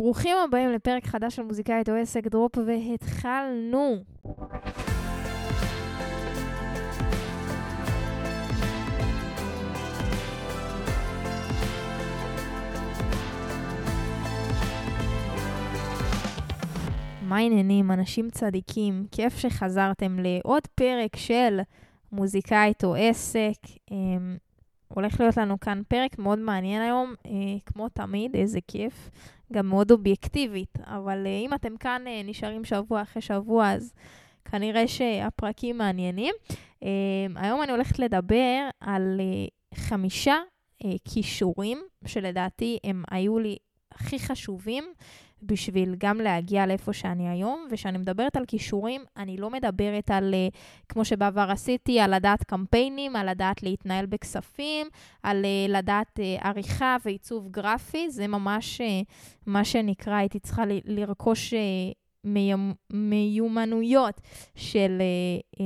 ברוכים הבאים לפרק חדש של מוזיקאית או עסק דרופ, והתחלנו. מה העניינים, אנשים צדיקים? כיף שחזרתם לעוד פרק של מוזיקאית או עסק. אמ, הולך להיות לנו כאן פרק מאוד מעניין היום, אה, כמו תמיד, איזה כיף. גם מאוד אובייקטיבית, אבל אה, אם אתם כאן אה, נשארים שבוע אחרי שבוע, אז כנראה שהפרקים מעניינים. אה, היום אני הולכת לדבר על חמישה כישורים, שלדעתי הם היו לי הכי חשובים בשביל גם להגיע לאיפה שאני היום. וכשאני מדברת על כישורים, אני לא מדברת על, uh, כמו שבעבר עשיתי, על לדעת קמפיינים, על לדעת להתנהל בכספים, על uh, לדעת uh, עריכה ועיצוב גרפי. זה ממש מה שנקרא, הייתי צריכה לרכוש... מיומנויות של um,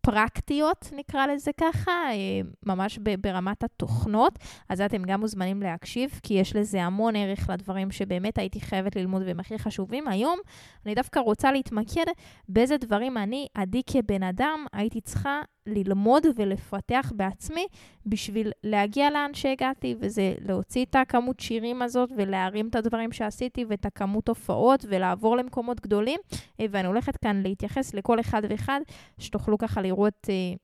פרקטיות, נקרא לזה ככה, uh, ממש ברמת התוכנות, אז אתם גם מוזמנים להקשיב, כי יש לזה המון ערך לדברים שבאמת הייתי חייבת ללמוד והם הכי חשובים. היום אני דווקא רוצה להתמקד באיזה דברים אני, עדי כבן אדם, הייתי צריכה ללמוד ולפתח בעצמי בשביל להגיע לאן שהגעתי, וזה להוציא את הכמות שירים הזאת ולהרים את הדברים שעשיתי ואת הכמות הופעות ולעבור למקומות גדולים. אה, ואני הולכת כאן להתייחס לכל אחד ואחד, שתוכלו ככה לראות... אה,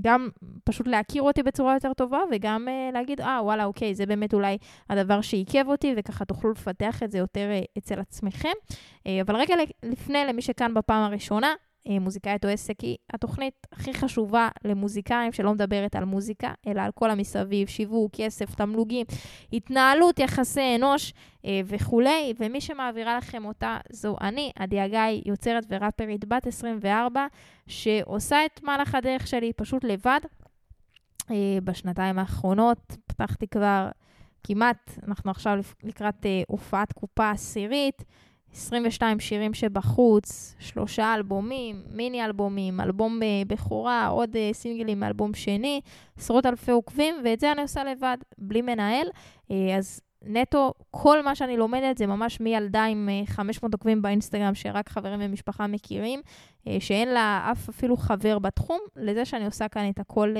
גם פשוט להכיר אותי בצורה יותר טובה, וגם uh, להגיד, אה, ah, וואלה, אוקיי, זה באמת אולי הדבר שעיכב אותי, וככה תוכלו לפתח את זה יותר uh, אצל עצמכם. אבל רגע לפני, למי שכאן בפעם הראשונה, אה, מוזיקאית או עסק היא התוכנית הכי חשובה למוזיקאים שלא מדברת על מוזיקה, אלא על כל המסביב, שיווק, כסף, תמלוגים, התנהלות, יחסי אנוש אה, וכולי, ומי שמעבירה לכם אותה זו אני, עדי הגיא, יוצרת וראפרית בת 24, שעושה את מהלך הדרך שלי פשוט לבד. אה, בשנתיים האחרונות פתחתי כבר כמעט, אנחנו עכשיו לקראת הופעת קופה עשירית. 22 שירים שבחוץ, שלושה אלבומים, מיני אלבומים, אלבום אה, בכורה, עוד אה, סינגלים מאלבום שני, עשרות אלפי עוקבים, ואת זה אני עושה לבד, בלי מנהל. אה, אז נטו, כל מה שאני לומדת זה ממש מילדה עם 500 עוקבים באינסטגרם, שרק חברים ומשפחה מכירים, שאין לה אף אפילו חבר בתחום, לזה שאני עושה כאן את הכל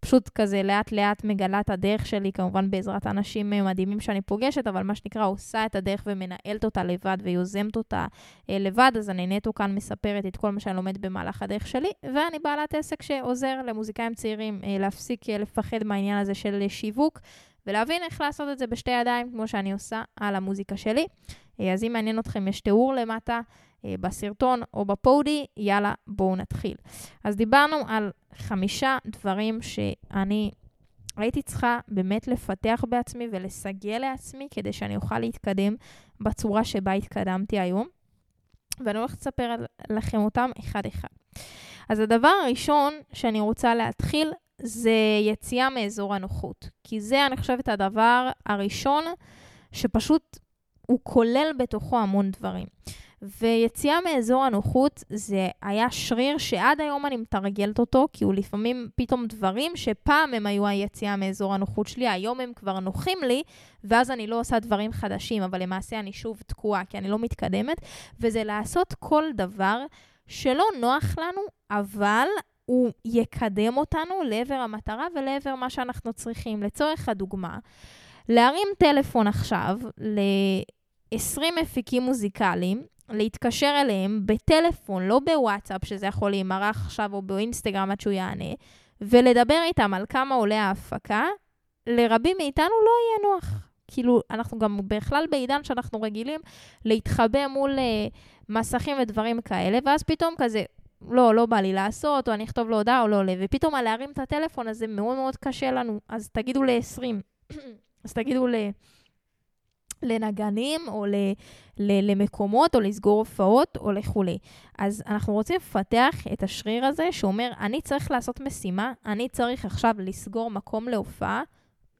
פשוט כזה לאט-לאט מגלה את הדרך שלי, כמובן בעזרת אנשים מדהימים שאני פוגשת, אבל מה שנקרא, עושה את הדרך ומנהלת אותה לבד ויוזמת אותה אה, לבד, אז אני נטו כאן מספרת את כל מה שאני לומדת במהלך הדרך שלי, ואני בעלת עסק שעוזר למוזיקאים צעירים אה, להפסיק אה, לפחד מהעניין הזה של שיווק. ולהבין איך לעשות את זה בשתי ידיים, כמו שאני עושה על המוזיקה שלי. אה, אז אם מעניין אתכם, יש תיאור למטה אה, בסרטון או בפודי, יאללה, בואו נתחיל. אז דיברנו על חמישה דברים שאני הייתי צריכה באמת לפתח בעצמי ולסגל לעצמי כדי שאני אוכל להתקדם בצורה שבה התקדמתי היום. ואני הולכת לספר לכם אותם אחד-אחד. אז הדבר הראשון שאני רוצה להתחיל זה יציאה מאזור הנוחות. כי זה, אני חושבת, הדבר הראשון שפשוט הוא כולל בתוכו המון דברים. ויציאה מאזור הנוחות זה היה שריר שעד היום אני מתרגלת אותו, כי הוא לפעמים פתאום דברים שפעם הם היו היציאה מאזור הנוחות שלי, היום הם כבר נוחים לי, ואז אני לא עושה דברים חדשים, אבל למעשה אני שוב תקועה, כי אני לא מתקדמת, וזה לעשות כל דבר שלא נוח לנו, אבל הוא יקדם אותנו לעבר המטרה ולעבר מה שאנחנו צריכים. לצורך הדוגמה, להרים טלפון עכשיו ל-20 מפיקים מוזיקליים, להתקשר אליהם בטלפון, לא בוואטסאפ, שזה יכול להימרח עכשיו או באינסטגרם עד שהוא יענה, ולדבר איתם על כמה עולה ההפקה, לרבים מאיתנו לא יהיה נוח. כאילו, אנחנו גם בכלל בעידן שאנחנו רגילים להתחבא מול uh, מסכים ודברים כאלה, ואז פתאום כזה, לא, לא בא לי לעשות, או אני אכתוב לו הודעה או לא עולה, ופתאום על להרים את הטלפון הזה מאוד מאוד קשה לנו, אז תגידו ל-20, אז תגידו ל... לנגנים או ל, ל, למקומות או לסגור הופעות או לכולי. אז אנחנו רוצים לפתח את השריר הזה שאומר, אני צריך לעשות משימה, אני צריך עכשיו לסגור מקום להופעה,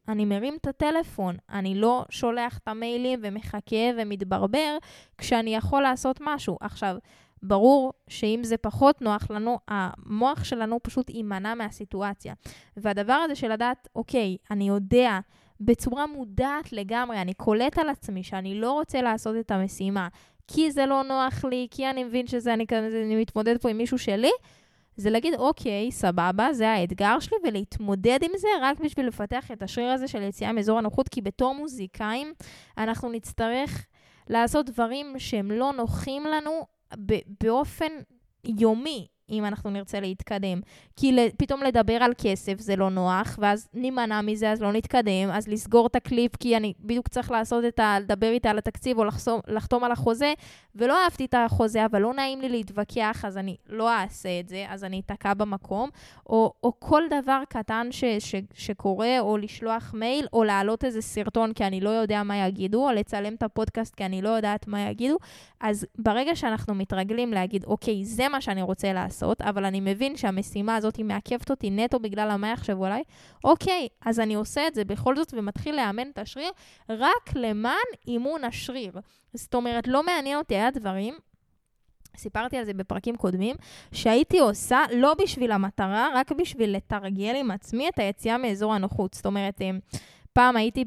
אני מרים את הטלפון, אני לא שולח את המיילים ומחכה ומתברבר כשאני יכול לעשות משהו. עכשיו, ברור שאם זה פחות נוח לנו, המוח שלנו פשוט יימנע מהסיטואציה. והדבר הזה של לדעת, אוקיי, אני יודע בצורה מודעת לגמרי, אני קולט על עצמי שאני לא רוצה לעשות את המשימה, כי זה לא נוח לי, כי אני מבין שזה, אני, אני מתמודד פה עם מישהו שלי, זה להגיד, אוקיי, סבבה, זה האתגר שלי, ולהתמודד עם זה רק בשביל לפתח את השריר הזה של יציאה מאזור הנוחות, כי בתור מוזיקאים אנחנו נצטרך לעשות דברים שהם לא נוחים לנו באופן יומי. אם אנחנו נרצה להתקדם. כי פתאום לדבר על כסף זה לא נוח, ואז נימנע מזה, אז לא נתקדם, אז לסגור את הקליפ, כי אני בדיוק צריך לעשות את ה... לדבר איתה על התקציב או לחסום, לחתום על החוזה, ולא אהבתי את החוזה, אבל לא נעים לי להתווכח, אז אני לא אעשה את זה, אז אני אתקע במקום. או, או כל דבר קטן ש, ש, שקורה, או לשלוח מייל, או להעלות איזה סרטון כי אני לא יודע מה יגידו, או לצלם את הפודקאסט כי אני לא יודעת מה יגידו. אז ברגע שאנחנו מתרגלים להגיד, אוקיי, זה מה שאני רוצה לעשות, אבל אני מבין שהמשימה הזאת היא מעכבת אותי נטו בגלל מה יחשבו עליי, אוקיי, אז אני עושה את זה בכל זאת ומתחיל לאמן את השריר רק למען אימון השריר. זאת אומרת, לא מעניין אותי, היה דברים סיפרתי על זה בפרקים קודמים, שהייתי עושה לא בשביל המטרה, רק בשביל לתרגל עם עצמי את היציאה מאזור הנוחות. זאת אומרת, אה, פעם הייתי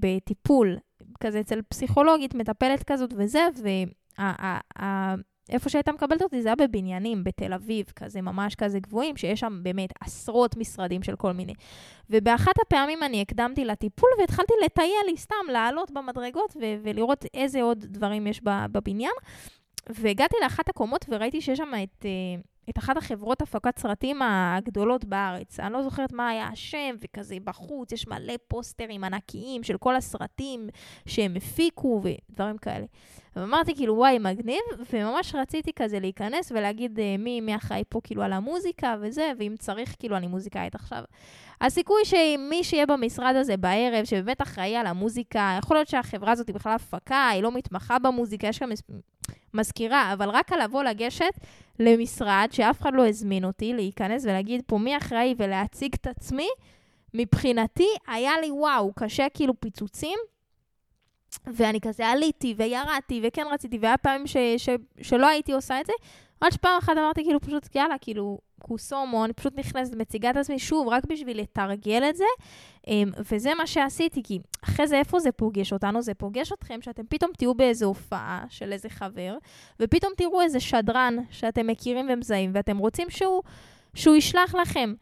בטיפול כזה אצל פסיכולוגית, מטפלת כזאת וזה, ואיפה שהייתה מקבלת אותי זה היה בבניינים, בתל אביב, כזה ממש כזה גבוהים, שיש שם באמת עשרות משרדים של כל מיני. ובאחת הפעמים אני הקדמתי לטיפול והתחלתי לטייל לי סתם, לעלות במדרגות ו- ולראות איזה עוד דברים יש בבניין. והגעתי לאחת הקומות וראיתי שיש שם את, אה, את אחת החברות הפקת סרטים הגדולות בארץ. אני לא זוכרת מה היה השם, וכזה בחוץ, יש מלא פוסטרים ענקיים של כל הסרטים שהם הפיקו ודברים כאלה. ואמרתי כאילו, וואי, מגניב, וממש רציתי כזה להיכנס ולהגיד אה, מי, מי אחראי פה כאילו על המוזיקה וזה, ואם צריך, כאילו, אני מוזיקאית עכשיו. הסיכוי שמי שיהיה במשרד הזה בערב, שבאמת אחראי על המוזיקה, יכול להיות שהחברה הזאת היא בכלל הפקה, היא לא מתמחה במוזיקה, יש גם מזכירה, אבל רק על לבוא לגשת למשרד שאף אחד לא הזמין אותי, להיכנס ולהגיד פה מי אחראי ולהציג את עצמי, מבחינתי היה לי וואו, קשה כאילו פיצוצים. ואני כזה עליתי וירדתי וכן רציתי, והיה פעמים ש, ש, שלא הייתי עושה את זה, עד שפעם אחת אמרתי כאילו פשוט יאללה, כאילו קוסומו, אני פשוט נכנסת, מציגה את עצמי שוב, רק בשביל לתרגל את זה, אמ, וזה מה שעשיתי, כי אחרי זה, איפה זה פוגש אותנו? זה פוגש אתכם שאתם פתאום תהיו באיזו הופעה של איזה חבר, ופתאום תראו איזה שדרן שאתם מכירים ומזהים, ואתם רוצים שהוא, שהוא ישלח לכם,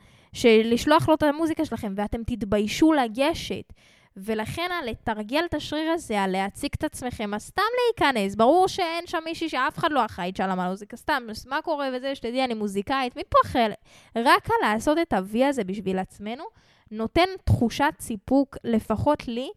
לשלוח לו את המוזיקה שלכם, ואתם תתביישו לגשת. ולכן לתרגל את השריר הזה, על להציג את עצמכם, אז סתם להיכנס. ברור שאין שם מישהי שאף אחד לא אחראית שם על המוזיקה, סתם, מה קורה וזה, שתדעי, אני מוזיקאית, מפה אחר. רק על לעשות את ה-V הזה בשביל עצמנו, נותן תחושת סיפוק, לפחות לי,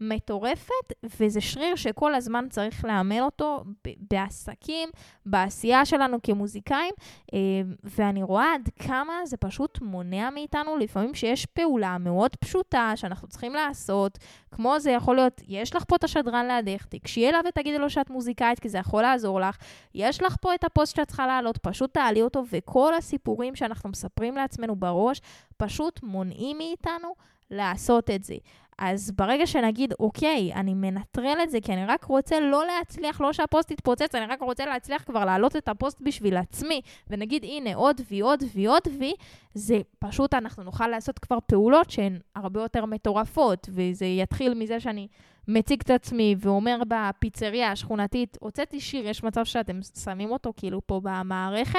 מטורפת, וזה שריר שכל הזמן צריך לאמן אותו בעסקים, בעשייה שלנו כמוזיקאים, אה, ואני רואה עד כמה זה פשוט מונע מאיתנו לפעמים שיש פעולה מאוד פשוטה שאנחנו צריכים לעשות, כמו זה יכול להיות, יש לך פה את השדרן לידך, תקשי אליו ותגידי לו שאת מוזיקאית, כי זה יכול לעזור לך, יש לך פה את הפוסט שאת צריכה להעלות, פשוט תעלי אותו, וכל הסיפורים שאנחנו מספרים לעצמנו בראש, פשוט מונעים מאיתנו לעשות את זה. אז ברגע שנגיד, אוקיי, אני מנטרל את זה, כי אני רק רוצה לא להצליח, לא שהפוסט יתפוצץ, אני רק רוצה להצליח כבר להעלות את הפוסט בשביל עצמי, ונגיד, הנה, עוד וי, עוד וי, עוד וי, זה פשוט, אנחנו נוכל לעשות כבר פעולות שהן הרבה יותר מטורפות, וזה יתחיל מזה שאני מציג את עצמי ואומר בפיצריה השכונתית, הוצאתי שיר, יש מצב שאתם שמים אותו כאילו פה במערכת,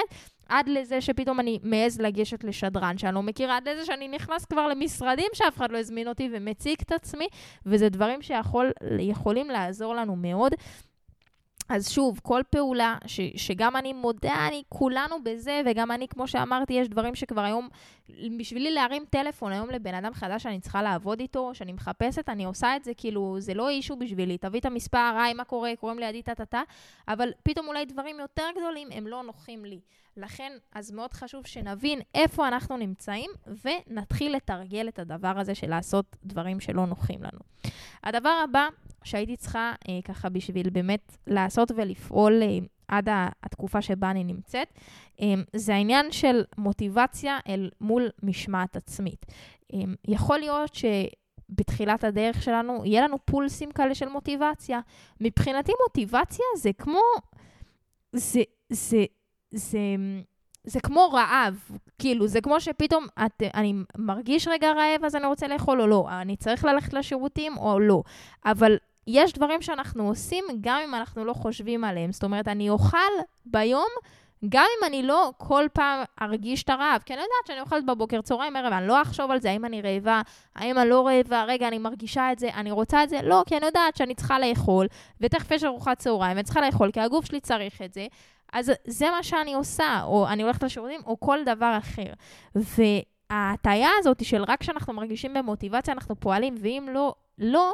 עד לזה שפתאום אני מעז לגשת לשדרן שאני לא מכירה, עד לזה שאני נכנס כבר למשרדים שאף אחד לא הזמין אותי ומציג את עצמי, וזה דברים שיכולים לעזור לנו מאוד. אז שוב, כל פעולה ש, שגם אני מודה, אני כולנו בזה, וגם אני, כמו שאמרתי, יש דברים שכבר היום, בשבילי להרים טלפון היום לבן אדם חדש שאני צריכה לעבוד איתו, שאני מחפשת, אני עושה את זה, כאילו, זה לא אישו בשבילי, תביא את המספר, היי, מה קורה, קוראים לידי טה-טה-טה, אבל פתאום אולי דברים יותר גדולים הם לא נוחים לי. לכן, אז מאוד חשוב שנבין איפה אנחנו נמצאים, ונתחיל לתרגל את הדבר הזה של לעשות דברים שלא נוחים לנו. הדבר הבא שהייתי צריכה אה, ככה בשביל באמת לעשות ולפעול אה, עד התקופה שבה אני נמצאת, אה, זה העניין של מוטיבציה אל מול משמעת עצמית. אה, יכול להיות ש... בתחילת הדרך שלנו, יהיה לנו פולסים כאלה של מוטיבציה. מבחינתי מוטיבציה זה כמו... זה, זה, זה, זה כמו רעב, כאילו, זה כמו שפתאום את, אני מרגיש רגע רעב, אז אני רוצה לאכול או לא. אני צריך ללכת לשירותים או לא. אבל יש דברים שאנחנו עושים גם אם אנחנו לא חושבים עליהם. זאת אומרת, אני אוכל ביום גם אם אני לא כל פעם ארגיש את הרעב, כי אני יודעת שאני אוכלת בבוקר, צהריים, ערב, אני לא אחשוב על זה, האם אני רעבה, האם אני לא רעבה, רגע, אני מרגישה את זה, אני רוצה את זה, לא, כי אני יודעת שאני צריכה לאכול, ותכף יש ארוחת צהריים, ואני צריכה לאכול, כי הגוף שלי צריך את זה, אז זה מה שאני עושה, או אני הולכת לשירותים, או כל דבר אחר. וההטייה הזאת של רק כשאנחנו מרגישים במוטיבציה, אנחנו פועלים, ואם לא, לא,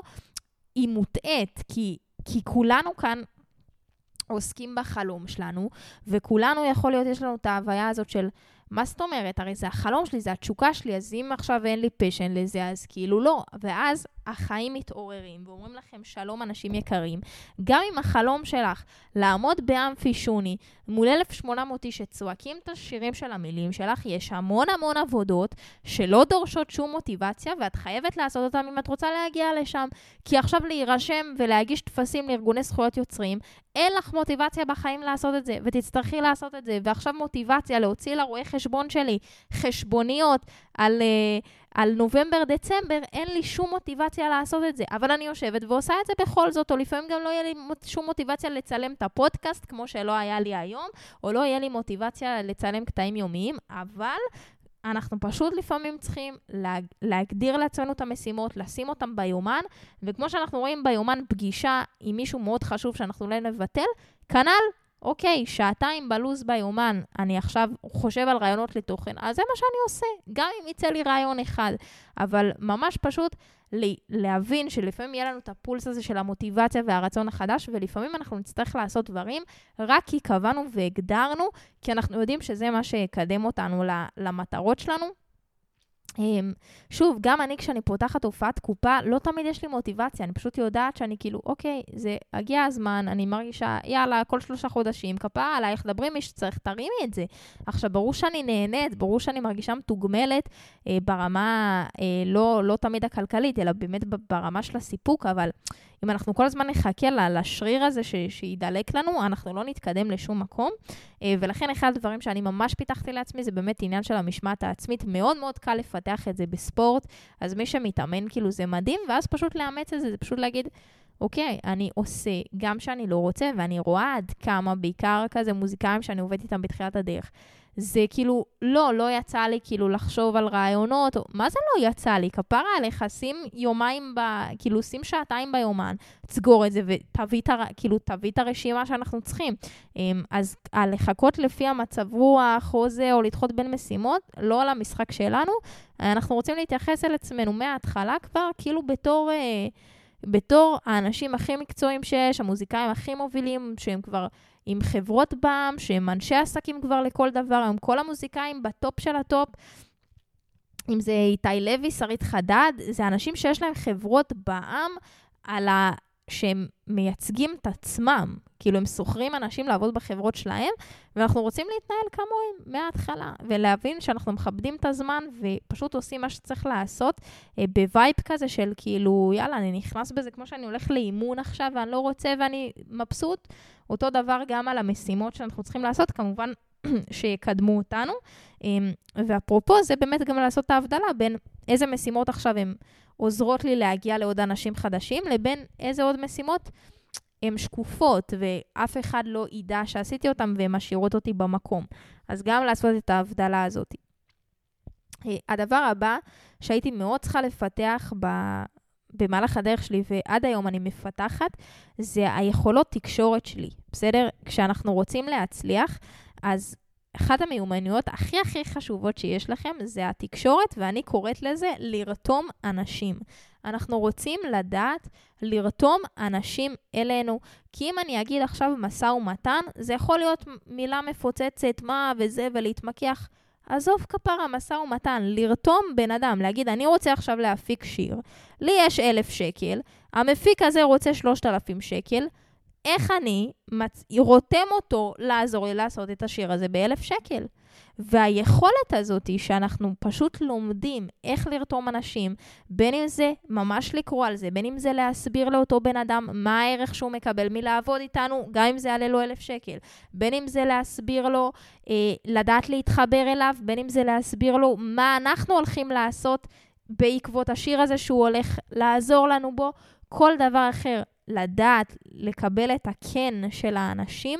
היא מוטעית, כי, כי כולנו כאן עוסקים בחלום שלנו, וכולנו יכול להיות, יש לנו את ההוויה הזאת של מה זאת אומרת? הרי זה החלום שלי, זה התשוקה שלי, אז אם עכשיו אין לי פשן לזה, אז כאילו לא. ואז החיים מתעוררים ואומרים לכם, שלום אנשים יקרים, גם אם החלום שלך לעמוד באמפי שוני מול 1,800 איש שצועקים את השירים של המילים שלך, יש המון המון עבודות שלא דורשות שום מוטיבציה, ואת חייבת לעשות אותן אם את רוצה להגיע לשם. כי עכשיו להירשם ולהגיש טפסים לארגוני זכויות יוצרים, אין לך מוטיבציה בחיים לעשות את זה, ותצטרכי לעשות את זה. ועכשיו מוטיבציה להוציא לרואה חשבון שלי חשבוניות על... Uh, על נובמבר-דצמבר, אין לי שום מוטיבציה לעשות את זה. אבל אני יושבת ועושה את זה בכל זאת, או לפעמים גם לא יהיה לי שום מוטיבציה לצלם את הפודקאסט, כמו שלא היה לי היום, או לא יהיה לי מוטיבציה לצלם קטעים יומיים, אבל אנחנו פשוט לפעמים צריכים להג... להגדיר לעצמנו את המשימות, לשים אותן ביומן, וכמו שאנחנו רואים ביומן פגישה עם מישהו מאוד חשוב שאנחנו לא נבטל, כנ"ל אוקיי, שעתיים בלוז ביומן, אני עכשיו חושב על רעיונות לתוכן, אז זה מה שאני עושה, גם אם יצא לי רעיון אחד. אבל ממש פשוט להבין שלפעמים יהיה לנו את הפולס הזה של המוטיבציה והרצון החדש, ולפעמים אנחנו נצטרך לעשות דברים רק כי קבענו והגדרנו, כי אנחנו יודעים שזה מה שיקדם אותנו למטרות שלנו. אמ, שוב, גם אני כשאני פותחת הופעת קופה, לא תמיד יש לי מוטיבציה, אני פשוט יודעת שאני כאילו, אוקיי, זה הגיע הזמן, אני מרגישה, יאללה, כל שלושה חודשים, כפרה עלייך, דברי מי שצריך, תרימי את זה. עכשיו, ברור שאני נהנית, ברור שאני מרגישה מתוגמלת אה, ברמה, אה, לא, לא תמיד הכלכלית, אלא באמת ברמה של הסיפוק, אבל אם אנחנו כל הזמן נחכה לשריר הזה ש, שידלק לנו, אנחנו לא נתקדם לשום מקום. אה, ולכן אחד הדברים שאני ממש פיתחתי לעצמי זה באמת עניין של המשמעת העצמית. מאוד מאוד קל לפתח את זה בספורט, אז מי שמתאמן כאילו זה מדהים, ואז פשוט לאמץ את זה, זה פשוט להגיד... אוקיי, אני עושה גם שאני לא רוצה, ואני רואה עד כמה, בעיקר כזה מוזיקאים שאני עובדת איתם בתחילת הדרך, זה כאילו, לא, לא יצא לי כאילו לחשוב על רעיונות, או, מה זה לא יצא לי? כפרה עליך, שים יומיים, ב, כאילו, שים שעתיים ביומן, תסגור את זה ותביא כאילו, את הרשימה שאנחנו צריכים. אמ, אז לחכות לפי המצב רוח או זה, או לדחות בין משימות, לא על המשחק שלנו. אנחנו רוצים להתייחס אל עצמנו מההתחלה כבר, כאילו בתור... אה, בתור האנשים הכי מקצועיים שיש, המוזיקאים הכי מובילים, שהם כבר עם חברות בע"מ, שהם אנשי עסקים כבר לכל דבר, היום כל המוזיקאים ב top של ה top. אם זה איתי לוי, שרית חדד, זה אנשים שיש להם חברות בע"מ על ה... שהם מייצגים את עצמם. כאילו, הם שוכרים אנשים לעבוד בחברות שלהם, ואנחנו רוצים להתנהל כמוהם מההתחלה, ולהבין שאנחנו מכבדים את הזמן ופשוט עושים מה שצריך לעשות אה, ב vibe כזה של כאילו, יאללה, אני נכנס בזה כמו שאני הולך לאימון עכשיו ואני לא רוצה ואני מבסוט. אותו דבר גם על המשימות שאנחנו צריכים לעשות, כמובן שיקדמו אותנו. אה, ואפרופו, זה באמת גם לעשות את ההבדלה בין איזה משימות עכשיו הן עוזרות לי להגיע לעוד אנשים חדשים, לבין איזה עוד משימות הן שקופות, ואף אחד לא ידע שעשיתי אותן והן משאירות אותי במקום. אז גם לעשות את ההבדלה הזאת. אה, הדבר הבא שהייתי מאוד צריכה לפתח ב... במהלך הדרך שלי, ועד היום אני מפתחת, זה היכולות תקשורת שלי, בסדר? כשאנחנו רוצים להצליח, אז אחת המיומנויות הכי הכי חשובות שיש לכם זה התקשורת, ואני קוראת לזה לרתום אנשים. אנחנו רוצים לדעת לרתום אנשים אלינו, כי אם אני אגיד עכשיו משא ומתן, זה יכול להיות מילה מפוצצת, מה וזה, ולהתמקח. עזוב כפרה, משא ומתן, לרתום בן אדם, להגיד, אני רוצה עכשיו להפיק שיר, לי יש אלף שקל, המפיק הזה רוצה שלושת אלפים שקל, איך אני מצ... רותם אותו לעזור לי לעשות את השיר הזה באלף שקל. והיכולת הזאת היא שאנחנו פשוט לומדים איך לרתום אנשים, בין אם זה ממש לקרוא על זה, בין אם זה להסביר לאותו בן אדם מה הערך שהוא מקבל מלעבוד איתנו, גם אם זה יעלה לו אלף שקל, בין אם זה להסביר לו, אה, לדעת להתחבר אליו, בין אם זה להסביר לו מה אנחנו הולכים לעשות בעקבות השיר הזה שהוא הולך לעזור לנו בו, כל דבר אחר. לדעת לקבל את הכן של האנשים,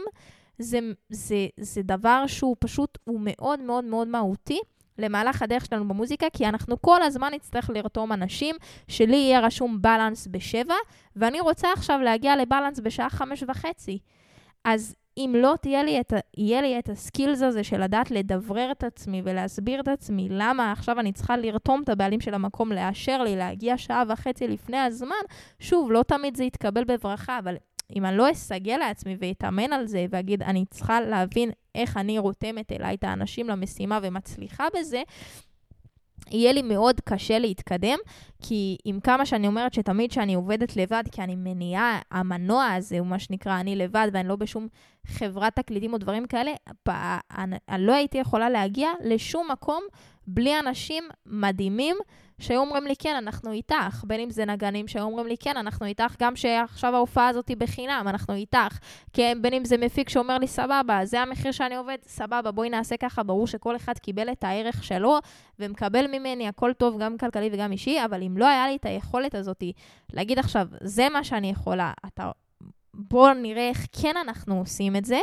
זה, זה, זה דבר שהוא פשוט, הוא מאוד מאוד מאוד מהותי למהלך הדרך שלנו במוזיקה, כי אנחנו כל הזמן נצטרך לרתום אנשים, שלי יהיה רשום בלנס בשבע, ואני רוצה עכשיו להגיע לבלנס בשעה חמש וחצי. אז אם לא תהיה לי את, יהיה לי את הסקילס הזה של לדעת לדברר את עצמי ולהסביר את עצמי למה עכשיו אני צריכה לרתום את הבעלים של המקום לאשר לי להגיע שעה וחצי לפני הזמן, שוב, לא תמיד זה יתקבל בברכה, אבל אם אני לא אסגל לעצמי ואתאמן על זה ואגיד, אני צריכה להבין איך אני רותמת אליי את האנשים למשימה ומצליחה בזה, יהיה לי מאוד קשה להתקדם, כי עם כמה שאני אומרת שתמיד שאני עובדת לבד, כי אני מניעה, המנוע הזה הוא מה שנקרא אני לבד, ואני לא בשום חברת תקליטים או דברים כאלה, אני, אני לא הייתי יכולה להגיע לשום מקום בלי אנשים מדהימים שהיו אומרים לי, כן, אנחנו איתך. בין אם זה נגנים שהיו אומרים לי, כן, אנחנו איתך, גם שעכשיו ההופעה הזאת היא בחינם, אנחנו איתך. כן, בין אם זה מפיק שאומר לי, סבבה, זה המחיר שאני עובד, סבבה, בואי נעשה ככה, ברור שכל אחד קיבל את הערך שלו ומקבל ממני, הכל טוב, גם כלכלי וגם אישי, אבל אם לא היה לי את היכולת הזאת להגיד עכשיו, זה מה שאני יכולה, אתה... בואו נראה איך כן אנחנו עושים את זה.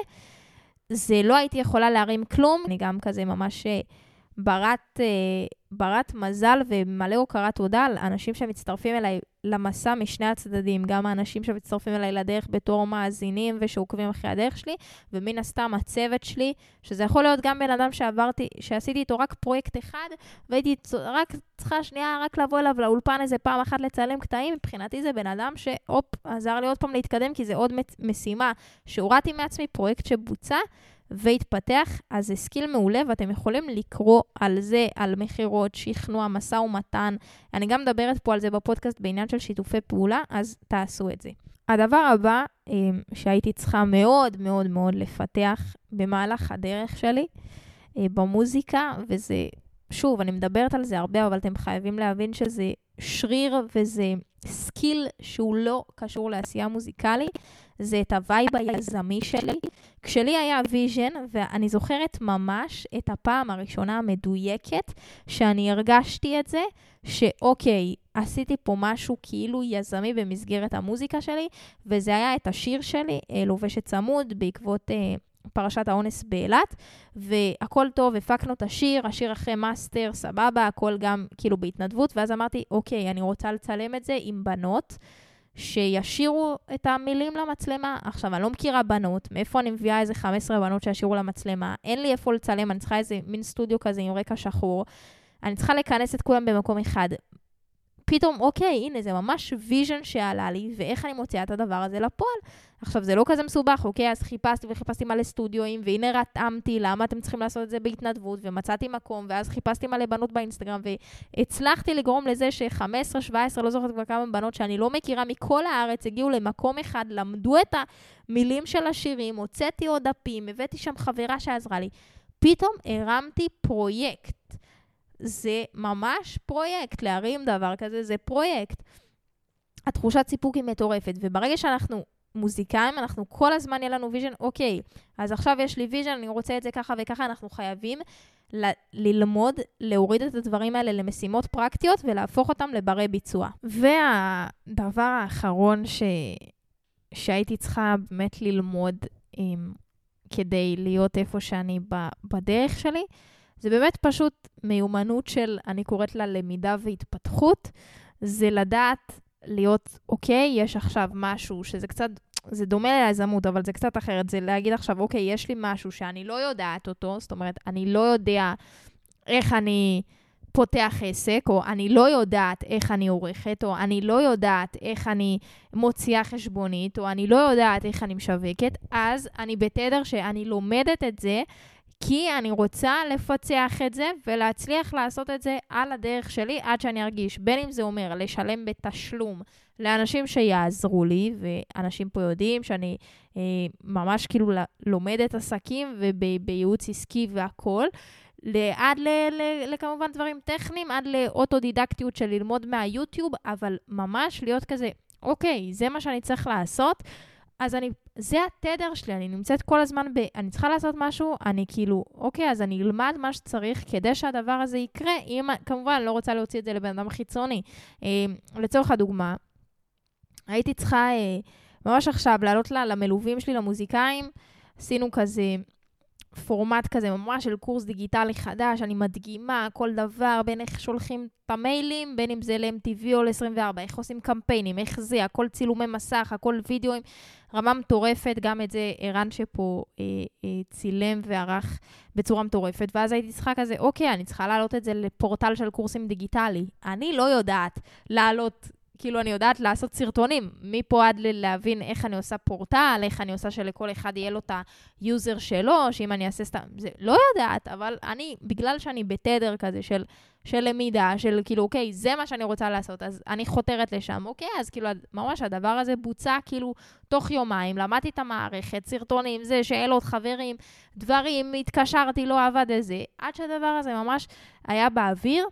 זה לא הייתי יכולה להרים כלום, אני גם כזה ממש אה, ברת, אה, ברת מזל ומלא הוקרת תודה על אנשים שמצטרפים אליי למסע משני הצדדים, גם האנשים שמצטרפים אליי לדרך בתור מאזינים ושעוקבים אחרי הדרך שלי, ומן הסתם הצוות שלי, שזה יכול להיות גם בן אדם שעברתי, שעשיתי איתו רק פרויקט אחד, והייתי רק צריכה שנייה רק לבוא אליו לאולפן איזה פעם אחת לצלם קטעים, מבחינתי זה בן אדם שהופ, עזר לי עוד פעם להתקדם, כי זה עוד משימה שהורדתי מעצמי, פרויקט שבוצע. והתפתח, אז זה skill מעולה, ואתם יכולים לקרוא על זה, על מכירות, שכנוע, משא ומתן. אני גם מדברת פה על זה בפודקאסט בעניין של שיתופי פעולה, אז תעשו את זה. הדבר הבא אמ, שהייתי צריכה מאוד מאוד מאוד לפתח במהלך הדרך שלי אה, במוזיקה, וזה, שוב, אני מדברת על זה הרבה, אבל אתם חייבים להבין שזה שריר וזה skill שהוא לא קשור לעשייה מוזיקלית, זה את ה vibe היזמי שלי. כשלי היה vision, ואני זוכרת ממש את הפעם הראשונה המדויקת שאני הרגשתי את זה, שאוקיי, עשיתי פה משהו כאילו יזמי במסגרת המוזיקה שלי, וזה היה את השיר שלי, אה, לובשת צמוד, בעקבות... אה, פרשת האונס באילת, והכל טוב, הפקנו את השיר, השיר אחרי master, סבבה, הכל גם כאילו בהתנדבות, ואז אמרתי, אוקיי, אני רוצה לצלם את זה עם בנות. שישירו את המילים למצלמה. עכשיו, אני לא מכירה בנות, מאיפה אני מביאה איזה 15 בנות שישירו למצלמה? אין לי איפה לצלם, אני צריכה איזה מין סטודיו כזה עם רקע שחור. אני צריכה לכנס את כולם במקום אחד. פתאום, אוקיי, הנה, זה ממש vision שעלה לי, ואיך אני מוציאה את הדבר הזה לפועל. עכשיו, זה לא כזה מסובך, אוקיי? אז חיפשתי וחיפשתי מלא סטודיואים, והנה רתמתי למה אתם צריכים לעשות את זה בהתנדבות, ומצאתי מקום, ואז חיפשתי מלא בנות באינסטגרם, והצלחתי לגרום לזה ש-15, 17, לא זוכרת כבר כמה בנות שאני לא מכירה מכל הארץ, הגיעו למקום אחד, למדו את המילים של השירים, הוצאתי עוד דפים, הבאתי שם חברה שעזרה לי. פתאום הרמתי פרויקט. זה ממש פרויקט, להרים דבר כזה זה פרויקט. התחושת סיפוק היא מטורפת, וברגע שאנחנו מוזיקאים, אנחנו כל הזמן יהיה לנו vision, אוקיי, אז עכשיו יש לי vision, אני רוצה את זה ככה וככה, אנחנו חייבים ל- ללמוד, להוריד את הדברים האלה למשימות פרקטיות ולהפוך אותם לברי ביצוע. והדבר האחרון ש... שהייתי צריכה באמת ללמוד עם... כדי להיות איפה שאני ב... בדרך שלי, זה באמת פשוט מיומנות של, אני קוראת לה למידה והתפתחות, זה לדעת להיות, אוקיי, יש עכשיו משהו שזה קצת, זה דומה ליזמות, אבל זה קצת אחרת, זה להגיד עכשיו, אוקיי, יש לי משהו שאני לא יודעת אותו, זאת אומרת, אני לא יודע איך אני פותח עסק, או אני לא יודעת איך אני עורכת, או אני לא יודעת איך אני מוציאה חשבונית, או אני לא יודעת איך אני משווקת, אז אני בתדר שאני לומדת את זה, כי אני רוצה לפצח את זה ולהצליח לעשות את זה על הדרך שלי עד שאני ארגיש, בין אם זה אומר לשלם בתשלום לאנשים שיעזרו לי, ואנשים פה יודעים שאני אה, ממש כאילו לומדת עסקים ובייעוץ עסקי והכול, עד לכמובן דברים טכניים, עד לאוטודידקטיות של ללמוד מהיוטיוב, אבל ממש להיות כזה, אוקיי, זה מה שאני צריך לעשות. אז אני, זה התדר שלי, אני נמצאת כל הזמן ב... אני צריכה לעשות משהו, אני כאילו, אוקיי, אז אני אלמד מה שצריך כדי שהדבר הזה יקרה. אם, כמובן, אני לא רוצה להוציא את זה לבן אדם חיצוני. אה, לצורך הדוגמה, הייתי צריכה אה, ממש עכשיו לעלות לה, למלווים שלי, למוזיקאים, עשינו כזה פורמט כזה ממש של קורס דיגיטלי חדש, אני מדגימה כל דבר, בין איך שולחים את המיילים, בין אם זה ל-MTV או ל-24, איך עושים קמפיינים, איך זה, הכל צילומי מסך, הכל וידאוים, רמה מטורפת, גם את זה ערן שפה אה, אה, צילם וערך בצורה מטורפת, ואז הייתי צריכה כזה, אוקיי, אני צריכה להעלות את זה לפורטל של קורסים דיגיטלי. אני לא יודעת להעלות כאילו, אני יודעת לעשות סרטונים, מפה עד להבין איך אני עושה פורטל, איך אני עושה שלכל אחד יהיה לו את ה user שלו, שאם אני אעשה סתם... זה לא יודעת, אבל אני, בגלל שאני בתדר כזה של, של למידה, של כאילו, אוקיי, זה מה שאני רוצה לעשות, אז אני חותרת לשם, אוקיי, אז כאילו, ממש הדבר הזה בוצע כאילו תוך יומיים, למדתי את המערכת, סרטונים, זה, שאלות, חברים, דברים, התקשרתי, לא עבד איזה, עד שהדבר הזה ממש היה באוויר. אמ,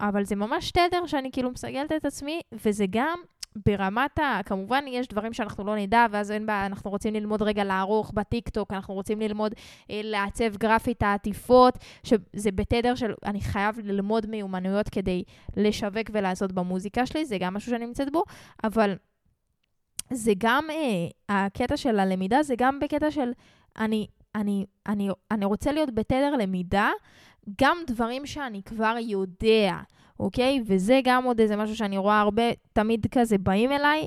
אבל זה ממש תדר שאני כאילו מסגלת את עצמי, וזה גם ברמת ה... כמובן, יש דברים שאנחנו לא נדע, ואז אין בעיה, אנחנו רוצים ללמוד רגע לערוך בטיקטוק, אנחנו רוצים ללמוד אה, לעצב גרפית העטיפות, שזה בתדר של אני חייב ללמוד מיומנויות כדי לשווק ולעשות במוזיקה שלי, זה גם משהו שאני נמצאת בו, אבל זה גם, אה, הקטע של הלמידה זה גם בקטע של אני, אני, אני, אני רוצה להיות בתדר למידה, גם דברים שאני כבר יודע, אוקיי? וזה גם עוד איזה משהו שאני רואה הרבה, תמיד כזה באים אליי,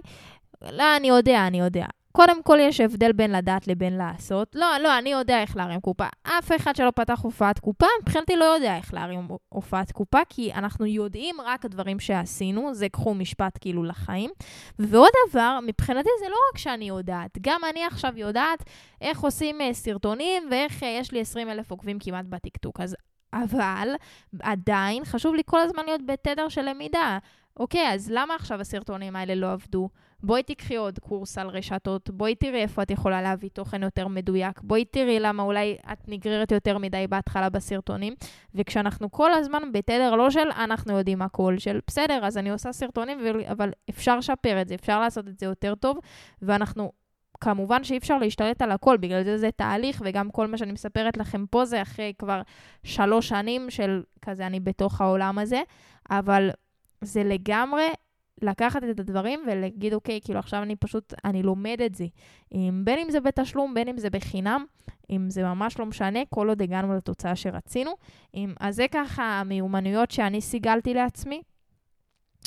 לא, אני יודע, אני יודע. קודם כל יש הבדל בין לדעת לבין לעשות. לא, לא, אני יודע איך להרים קופה. אף אחד שלא פתח הופעת קופה, מבחינתי לא יודע איך להרים הופעת קופה, כי אנחנו יודעים רק דברים שעשינו, זה קחו משפט כאילו לחיים. ועוד דבר, מבחינתי זה לא רק שאני יודעת, גם אני עכשיו יודעת איך עושים אה, סרטונים ואיך אה, יש לי 20 אלף עוקבים כמעט בטיקטוק. אז אבל עדיין חשוב לי כל הזמן להיות בתדר של למידה. אוקיי, אז למה עכשיו הסרטונים האלה לא עבדו? בואי תיקחי עוד קורס על רשתות, בואי תראי איפה את יכולה להביא תוכן יותר מדויק, בואי תראי למה אולי את נגררת יותר מדי בהתחלה בסרטונים. וכשאנחנו כל הזמן בתדר לא של אנחנו יודעים הכל, של בסדר, אז אני עושה סרטונים, אבל אפשר לשפר את זה, אפשר לעשות את זה יותר טוב, ואנחנו כמובן שאי אפשר להשתלט על הכל, בגלל זה זה תהליך, וגם כל מה שאני מספרת לכם פה זה אחרי כבר שלוש שנים של כזה אני בתוך העולם הזה, אבל זה לגמרי לקחת את הדברים ולהגיד, אוקיי, כאילו עכשיו אני פשוט, אני לומד את זה. בין אם זה בתשלום, בין אם זה בחינם, אם זה ממש לא משנה, כל עוד הגענו לתוצאה שרצינו. אז זה ככה המיומנויות שאני סיגלתי לעצמי.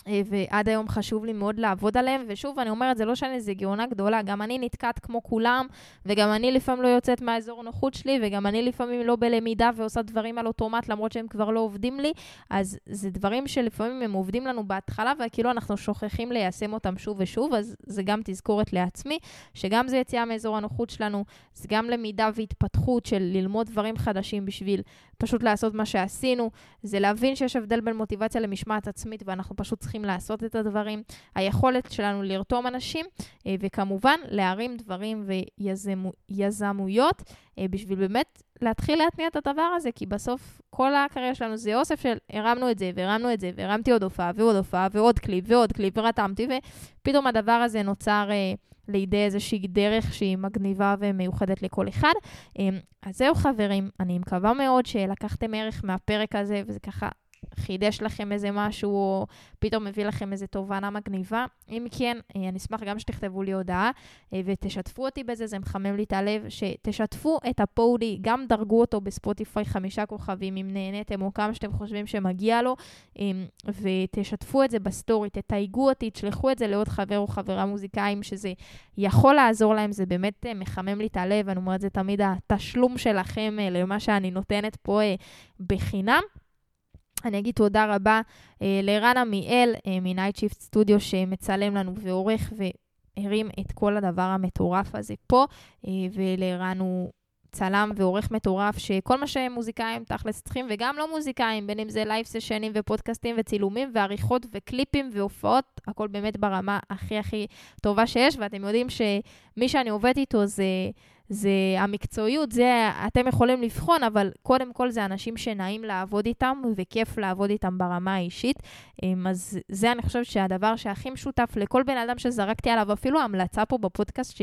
אה, ועד היום חשוב לי מאוד לעבוד עליהם, ושוב, אני אומרת, זה לא שאני איזה גאונה גדולה, גם אני נתקעת כמו כולם, וגם אני לפעמים לא יוצאת מהאזור הנוחות שלי, וגם אני לפעמים לא בלמידה ועושה דברים על אוטומט, למרות שהם כבר לא עובדים לי, אז זה דברים שלפעמים הם עובדים לנו בהתחלה, וכאילו אנחנו שוכחים ליישם אותם שוב ושוב, אז זה גם תזכורת לעצמי, שגם זה יציאה מאזור הנוחות שלנו, זה גם למידה והתפתחות של ללמוד דברים חדשים בשביל פשוט לעשות מה שעשינו, זה להבין שיש הבדל בין מוטיבציה למשמעת עצמית, ואנחנו פשוט צריכים לעשות את הדברים. היכולת שלנו לרתום אנשים, אה, וכמובן, להרים דברים ויזמויות, אה, בשביל באמת להתחיל להתניע את הדבר הזה, כי בסוף כל הקריירה שלנו זה אוסף של הרמנו את זה, והרמנו את זה, והרמתי עוד הופעה ועוד הופעה ועוד קליפ ועוד קליפ, ורתמתי, ופתאום הדבר הזה נוצר... אה, לידי איזושהי דרך שהיא מגניבה ומיוחדת לכל אחד. אז זהו חברים, אני מקווה מאוד שלקחתם ערך מהפרק הזה, וזה ככה חידש לכם איזה משהו, או פתאום מביא לכם איזה תובנה מגניבה. אם כן, אה, אני אשמח גם שתכתבו לי הודעה אה, ותשתפו אותי בזה, זה מחמם לי את הלב, שתשתפו את הפודי, גם דרגו אותו בספוטיפיי חמישה כוכבים, אם נהניתם, או כמה שאתם חושבים שמגיע לו, אמ, ותשתפו את זה בסטורי, תתייגו אותי, תשלחו את זה לעוד חבר או חברה מוזיקאים, שזה יכול לעזור להם, זה באמת אה, מחמם לי את הלב, אני אומרת, זה תמיד התשלום שלכם למה שאני נותנת פה בחינם. אני אגיד תודה רבה אה, לערן עמיאל אה, מ-Night Shift Studio שמצלם לנו ועורך והרים את כל הדבר המטורף הזה פה, אה, ולערן הוא צלם ועורך מטורף, שכל מה שמוזיקאים תכלס צריכים, וגם לא מוזיקאים, בין אם זה live סשנים ופודקאסטים וצילומים ועריכות וקליפים והופעות, הכל באמת ברמה הכי הכי טובה שיש, ואתם יודעים שמי שאני עובדת איתו זה... זה המקצועיות, זה אתם יכולים לבחון, אבל קודם כל זה אנשים שנעים לעבוד איתם וכיף לעבוד איתם ברמה האישית. אמ, אז זה אני חושבת שהדבר שהכי משותף לכל בן אדם שזרקתי עליו, אפילו המלצה פה בפודקאסט, ש,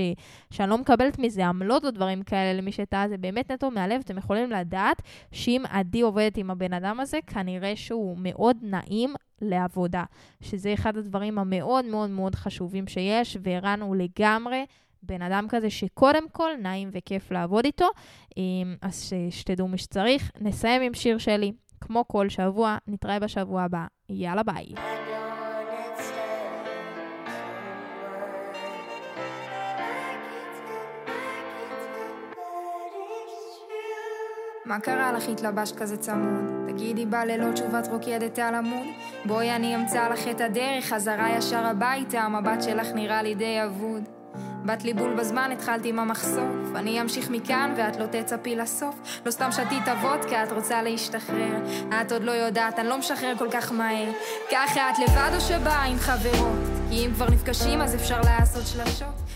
שאני לא מקבלת מזה עמלות או דברים כאלה למי שטעה, זה באמת נטו מהלב. אתם יכולים לדעת שאם עדי עובדת עם הבן אדם הזה, כנראה שהוא מאוד נעים לעבודה, שזה אחד הדברים המאוד מאוד מאוד חשובים שיש, הוא לגמרי בן אדם כזה שקודם כל נעים וכיף לעבוד איתו, אמ, אז שתדעו מי שצריך. נסיים עם שיר שלי, כמו כל שבוע, נתראה בשבוע הבא. יאללה ביי. מה קרה לך התלבשת כזה צמוד? תגידי בלילות תשובת רוקדת על עמוד? בואי אני אמצא לך את הדרך, חזרה ישר הביתה, המבט שלך נראה לי די אבוד. בת לי בול בזמן, התחלתי עם המחשוף. אני אמשיך מכאן ואת לא תצפי לסוף. לא סתם שתית וודקה, את רוצה להשתחרר. את עוד לא יודעת, אני לא משחרר כל כך מהר. ככה את לבד או שבאה עם חברות? כי אם כבר נפגשים אז אפשר לעשות שלשות.